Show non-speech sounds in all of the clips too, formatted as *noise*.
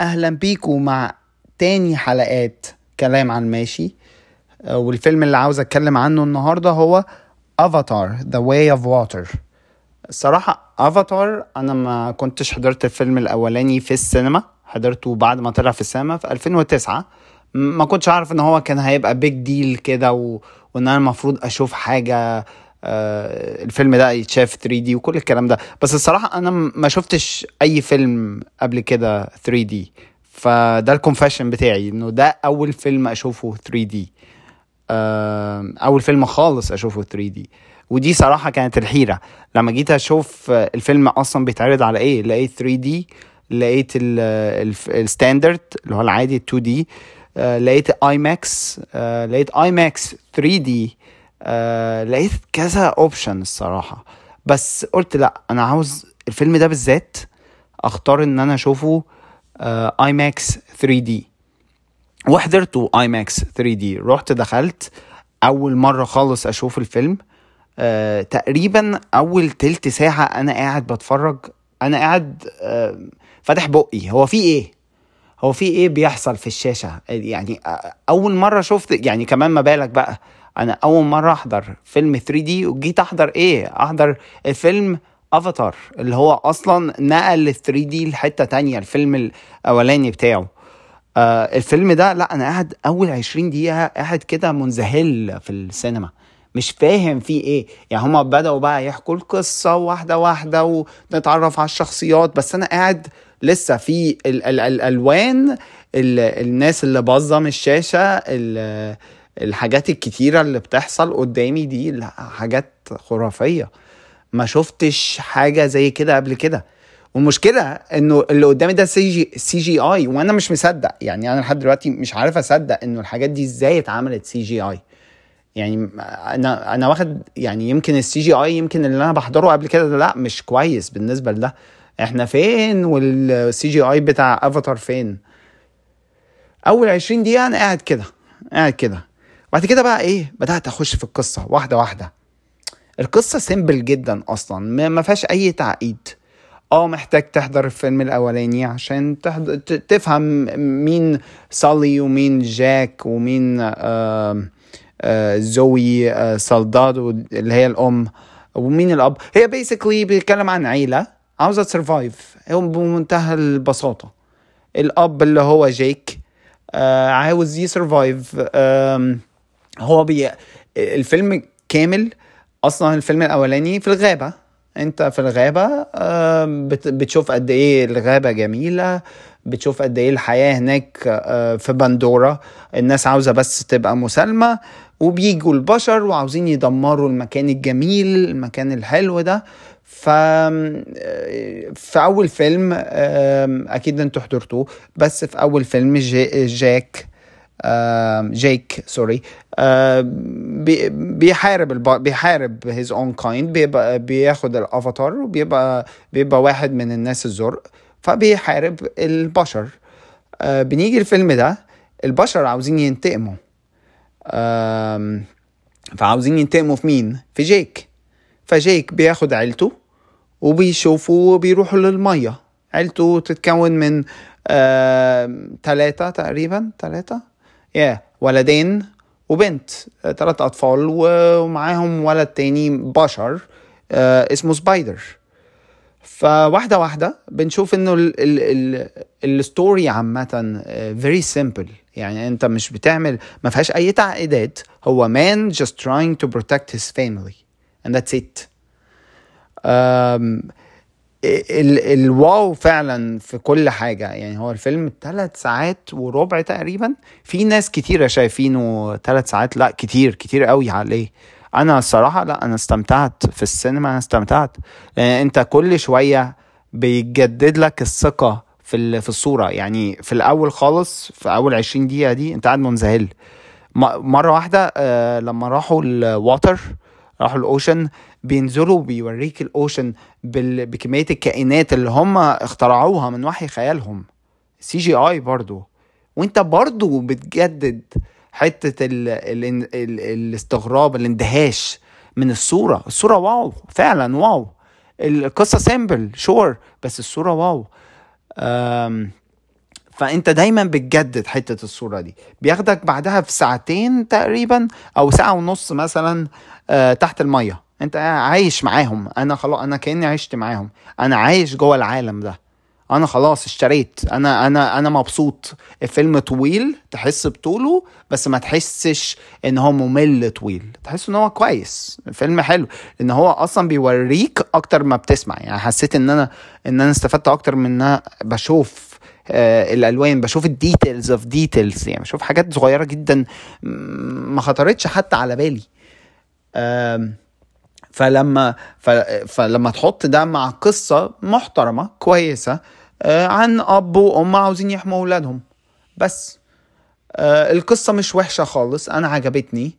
أهلا بيكم مع تاني حلقات كلام عن الماشي آه، والفيلم اللي عاوز أتكلم عنه النهارده هو Avatar The Way of Water الصراحة افاتار أنا ما كنتش حضرت الفيلم الأولاني في السينما. حضرته بعد ما طلع في السينما في 2009 ما كنتش عارف إن هو كان هيبقى big deal كده و... وإن أنا المفروض أشوف حاجة الفيلم ده يتشاف 3 D وكل الكلام ده. بس الصراحة أنا ما شفتش أي فيلم قبل كده 3 D فده ال confession بتاعي إنه ده أول فيلم أشوفه 3 D أول فيلم خالص أشوفه 3 D ودي صراحة كانت الحيرة. لما جيت أشوف الفيلم أصلا بيتعرض على إيه لقيت 3 D لقيت ال standard اللي هو العادي 2 D لقيت IMAX لقيت IMAX 3 D آه لقيت كذا option الصراحة. بس قلت لأ أنا عاوز الفيلم ده بالذات أختار إن أنا أشوفه IMAX 3 D وحضرته IMAX 3 D رحت دخلت أول مرة خالص أشوف الفيلم. آه تقريبا أول تلت ساعة أنا قاعد بتفرج. أنا قاعد آه فاتح بقي. هو في إيه؟ هو في إيه بيحصل في الشاشة؟ يعني أول مرة شفت يعني كمان ما بالك بقى. أنا أول مرة أحضر فيلم 3 D وجيت أحضر إيه؟ أحضر الفيلم افاتار اللي هو أصلا نقل ال 3 دي لحتة تانية الفيلم الأولاني بتاعه. آه الفيلم ده لأ أنا قاعد أول 20 دقيقة قاعد كده منذهل في السينما. مش فاهم فيه إيه. يعني هما بدأوا بقى يحكوا القصة واحدة واحدة ونتعرف على الشخصيات بس أنا قاعد لسه في ال ال الألوان ال الناس اللي بظم الشاشة ال الحاجات الكتيرة اللي بتحصل قدامي دي حاجات خرافية. ما شفتش حاجة زي كده قبل كده. والمشكلة إنه اللي قدامي ده سي جي سي جي آي وأنا مش مصدق. يعني أنا لحد دلوقتي مش عارف أصدق إنه الحاجات دي إزاي اتعملت CGI. يعني أنا أنا واخد يعني يمكن ال CGI يمكن اللي أنا بحضره قبل كده ده لأ مش كويس بالنسبة لده. إحنا فين وال CGI بتاع أفاتار فين؟ أول 20 دقيقة أنا قاعد كده قاعد كده. بعد كده بقى إيه؟ بدأت أخش في القصة واحدة واحدة. القصة simple جدا أصلا ما فيهاش أي تعقيد. آه محتاج تحضر الفيلم الأولاني عشان تحضر تفهم مين سالي ومين جاك ومين زوي آه سالدادو اللي هي الأم ومين الأب. هي basically بيتكلم عن عيلة عاوزة ت survive بمنتهى البساطة. الأب اللي هو جيك عاوز يسرفايف هو بي الفيلم كامل أصلا الفيلم الأولاني في الغابة. أنت في الغابة بتشوف قد إيه الغابة جميلة بتشوف قد إيه الحياة هناك آه، في بندورة. الناس عاوزة بس تبقى مسالمة وبيجوا البشر وعاوزين يدمروا المكان الجميل المكان الحلو ده. ف في أول فيلم أكيد أنتوا حضرتوه بس في أول فيلم جاك جيك sorry آم، بي- بيحارب. بيحارب his own kind. بيبقى بياخد الأفاتار وبيبقى بيبقى واحد من الناس الزرق فبيحارب البشر. آه، بنيجي الفيلم ده البشر عاوزين ينتقموا. آم، فعاوزين ينتقموا في مين؟ في جيك فجيك بياخد عيلته وبيشوفوا وبيروحوا للمية. عيلته تتكون من ثلاثة تقريبا ثلاثة يا ولدين وبنت ثلاث أطفال ومعاهم ولد تاني بشر آه اسمه سبايدر. فواحدة واحدة بنشوف إنه ال- ال- ال- ال story عامة very simple يعني أنت مش بتعمل ما فيهاش أي تعقيدات. هو just trying to protect his family. And that's it. أم، ال ال wow فعلا في كل حاجة. يعني هو الفيلم ثلاث ساعات وربع تقريبا. في ناس كتيرة شايفينه ثلاث ساعات. لا كتير كتير قوي عليه. أنا الصراحة لا أنا استمتعت في السينما أنا استمتعت. لأن أنت كل شوية بيجدد لك الثقة في في الصورة. يعني في الأول خالص في أول 20 دقيقة دي أنت قاعد منذهل مرة واحدة آه، لما راحوا ال water راحوا ال ocean بينزلوا بيوريك ال ocean بال... بكمية الكائنات اللي هم اخترعوها من وحي خيالهم. CGI برضو. وانت برضو بتجدد حتة ال... ال... ال... ال... الاستغراب الاندهاش من الصورة. الصورة wow فعلا wow. القصة simple sure بس الصورة wow. فانت دايما بتجدد حتة الصورة دي. بياخدك بعدها في ساعتين تقريبا أو ساعة ونص مثلا آه، تحت المية. انت عايش معاهم. أنا خلاص أنا كأني عشت معاهم. أنا عايش جوه العالم ده. أنا خلاص اشتريت. أنا أنا أنا مبسوط. الفيلم طويل تحس بطوله بس ما تحسش ان هو ممل طويل. تحس ان هو كويس. فيلم حلو. لأن هو أصلا بيوريك أكتر ما بتسمع. يعني حسيت ان أنا ان أنا استفدت أكتر من إن أنا بشوف آه الألوان بشوف ال details of details يعني بشوف حاجات صغيرة جدا ما خطرتش حتى على بالي. آه فلما فلما تحط ده مع قصة محترمة كويسة آه، عن أب وأم عاوزين يحموا أولادهم. بس آه، القصة مش وحشة خالص أنا عجبتني.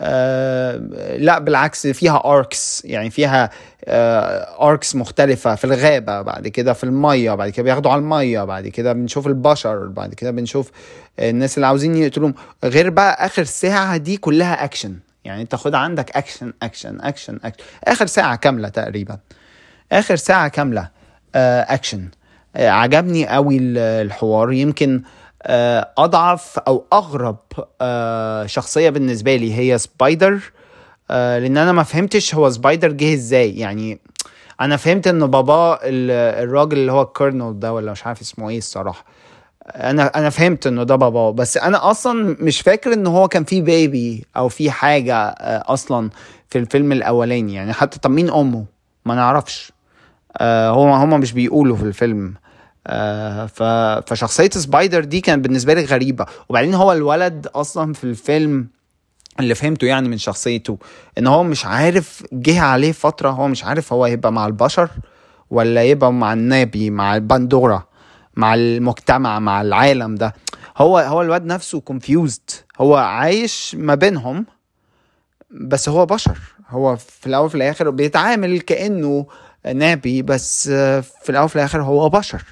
آه لا بالعكس فيها arcs يعني فيها arcs مختلفة في الغابة بعد كده في المية بعد كده بياخدوا على المية بعد كده بنشوف البشر بعد كده بنشوف الناس اللي عاوزين يقتلوهم. غير بقى آخر ساعة دي كلها اكشن يعني انت خد عندك action action action action آخر ساعة كاملة تقريبا. آخر ساعة كاملة آه اكشن آه عجبني قوي الحوار. يمكن آه أضعف أو أغرب آه شخصية بالنسبة لي هي سبايدر آه لأن أنا ما فهمتش هو سبايدر جه إزاي. يعني أنا فهمت إن بابا الراجل اللي هو الكورنل ده ولا مش عارف اسمه إيه الصراحة. أنا أنا فهمت إنه ده باباه بس أنا أصلا مش فاكر إن هو كان في baby أو في حاجة آه، أصلا في الفيلم الأولاني. يعني حتى طب مين أمه؟ ما نعرفش. آه هو هما مش بيقولوا في الفيلم. آه فشخصية سبايدر دي كانت بالنسبة لي غريبة. وبعدين هو الولد أصلا في الفيلم اللي فهمته يعني من شخصيته إن هو مش عارف جه عليه فترة هو مش عارف هو يبقى مع البشر ولا يبقى مع النافي مع الباندورا. مع المجتمع مع العالم ده. هو هو الواد نفسه confused هو عايش ما بينهم بس هو بشر. هو في الأول وفي الآخر بيتعامل كأنه نافي بس في الأول وفي الآخر هو بشر.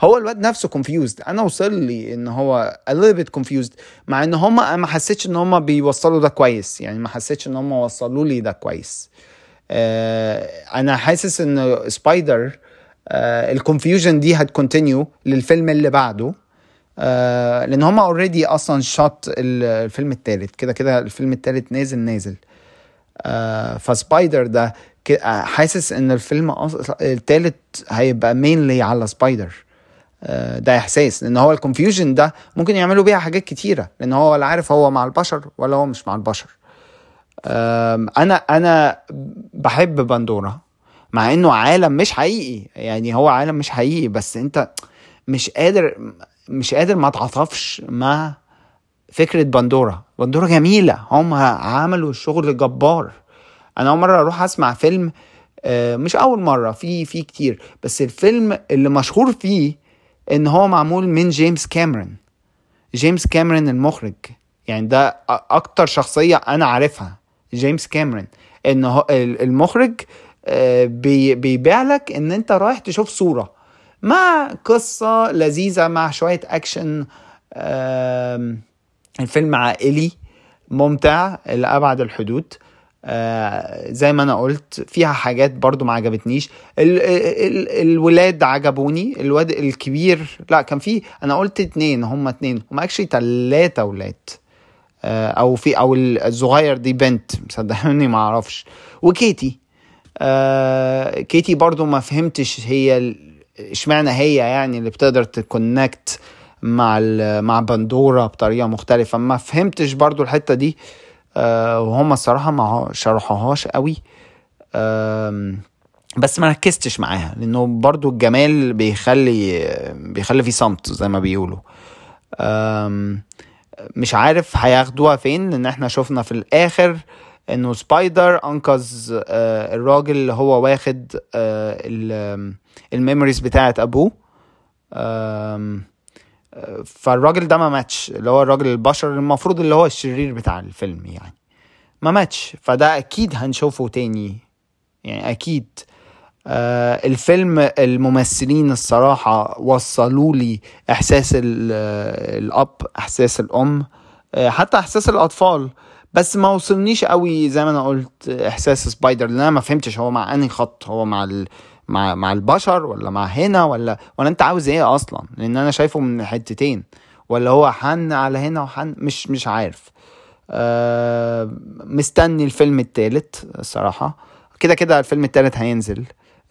هو الواد نفسه confused أنا وصل لي إن هو a little bit confused مع إن هما ما حسيتش إن هما بيوصلوا ده كويس. يعني ما حسيتش إن هما وصلوا لي ده كويس. آه أنا حاسس إن سبايدر ال confusion دي هت continue للفيلم اللي بعده. آه لأن هم already أصلا shot الفيلم الثالث كده كده الفيلم الثالث نازل نازل. آه فسبايدر ده آه، حاسس إن الفيلم الثالث هيبقى mainly على سبايدر. آه ده إحساس. لأن هو ال confusion ده ممكن يعملوا بيها حاجات كتيرة. لأن هو ولا عارف هو مع البشر ولا هو مش مع البشر. أنا أنا بحب باندورا مع إنه عالم مش حقيقي. يعني هو عالم مش حقيقي بس أنت مش قادر مش قادر ما تعاطفش مع فكرة بندورة. بندورة جميلة. هم عملوا الشغل جبار. أنا أول مرة أروح أسمع فيلم آه، مش أول مرة في في كتير. بس الفيلم اللي مشهور فيه إن هو معمول من جيمس كاميرون. جيمس كاميرون المخرج. يعني ده أكتر شخصية أنا عارفها. جيمس كاميرون. إن المخرج بيبيع لك إن أنت رايح تشوف صورة. مع قصة لذيذة مع شوية أكشن الفيلم عائلي ممتع لأبعد الحدود. آه زي ما أنا قلت فيها حاجات برضو ما عجبتنيش. ال ال الولاد عجبوني الواد الكبير لا كان في أنا قلت اتنين هما اتنين هما اكشلي تلاتة ولاد. آه أو في أو الصغير دي بنت صدقوني ما أعرفش. وكيتي آه كيتي برضو ما فهمتش هي اشمعنى هي يعني اللي بتقدر تكونكت مع مع بندورة بطريقة مختلفة. ما فهمتش برضو الحتة دي. آه وهم الصراحة ما شرحوهاش قوي. آه بس ما ركزتش معاها لأنه برضو الجمال بيخلي بيخلي في صمت زي ما بيقولوا. مش عارف هياخدوها فين لأن إحنا شفنا في الآخر إنه سبايدر أنقذ آه، الراجل اللي هو واخد آه، ال memories بتاعه أبوه. فالراجل ده ما ماتش اللي هو الراجل البشر المفروض اللي هو الشرير بتاع الفيلم يعني. ما ماتش فده أكيد هنشوفه تاني يعني أكيد. آه الفيلم الممثلين الصراحة وصلوا لي إحساس الأب إحساس الأم آه حتى إحساس الأطفال. آه بس ما وصلنيش قوي زي ما أنا قلت إحساس سبايدر لأن أنا ما فهمتش هو مع أنهي خط هو مع ال... مع مع البشر ولا مع هنا ولا ولا أنت عاوز إيه أصلا؟ لأن أنا شايفه من حتتين ولا هو حن على هنا وحن؟ مش مش عارف. أه مستني الفيلم التالت الصراحة. كده كده الفيلم التالت هينزل.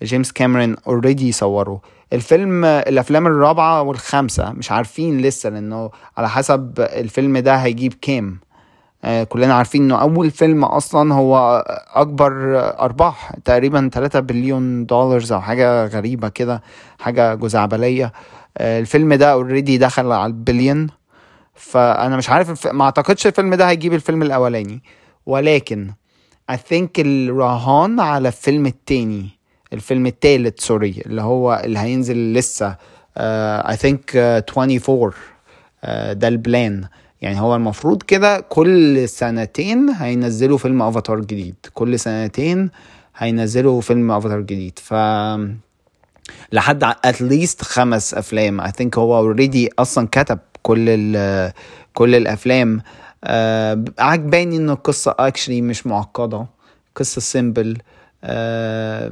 جيمس كاميرون already صوره. الفيلم الأفلام الرابعة والخامسة مش عارفين لسه لأنه على حسب الفيلم ده هيجيب كام. كلنا عارفين إنه أول فيلم أصلا هو أكبر أرباح تقريبا 3 بليون دولار أو حاجة غريبة كده حاجة جزعبلية. آه الفيلم ده already دخل على البليون. فأنا مش عارف. ما أعتقدش الفيلم ده هيجيب الفيلم الأولاني. ولكن I think الرهان على الفيلم التاني الفيلم التالت sorry اللي هو اللي هينزل لسه uh, I think uh, 24 uh, ده ال plan. يعني هو المفروض كده كل سنتين هينزلوا فيلم أفاتار جديد. كل سنتين هينزلوا فيلم أفاتار جديد. ف لحد at least خمس أفلام. I think هو already أصلا كتب كل ال كل الأفلام. آه عجباني ان القصة actually مش معقدة. قصة simple uh,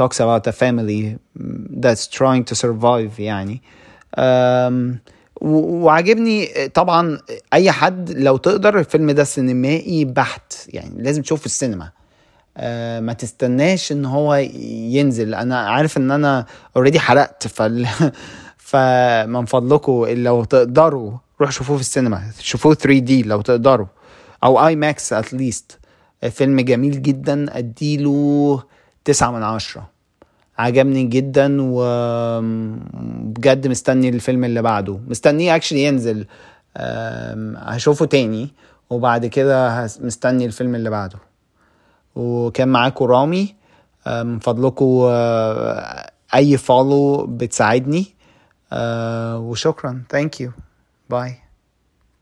talks about a family that's trying to survive يعني. um, وعجبني طبعا أي حد لو تقدر الفيلم ده سينمائي بحت يعني لازم تشوف في السينما. آه ما تستناش إن هو ينزل. أنا عارف إن أنا already حرقت فال *laughs* فمن فضلكم لو تقدروا روحوا شوفوه في السينما. شوفوه 3 D لو تقدروا. أو IMAX at least فيلم جميل جدا أديله تسعة من عشرة. عجبني جدا وبجد مستني الفيلم اللي بعده. مستنيه actually ينزل هشوفه تاني وبعد كده مستني الفيلم اللي بعده. وكان معاكم رامي من فضلكم أي follow بتساعدني. وشكرا. thank you bye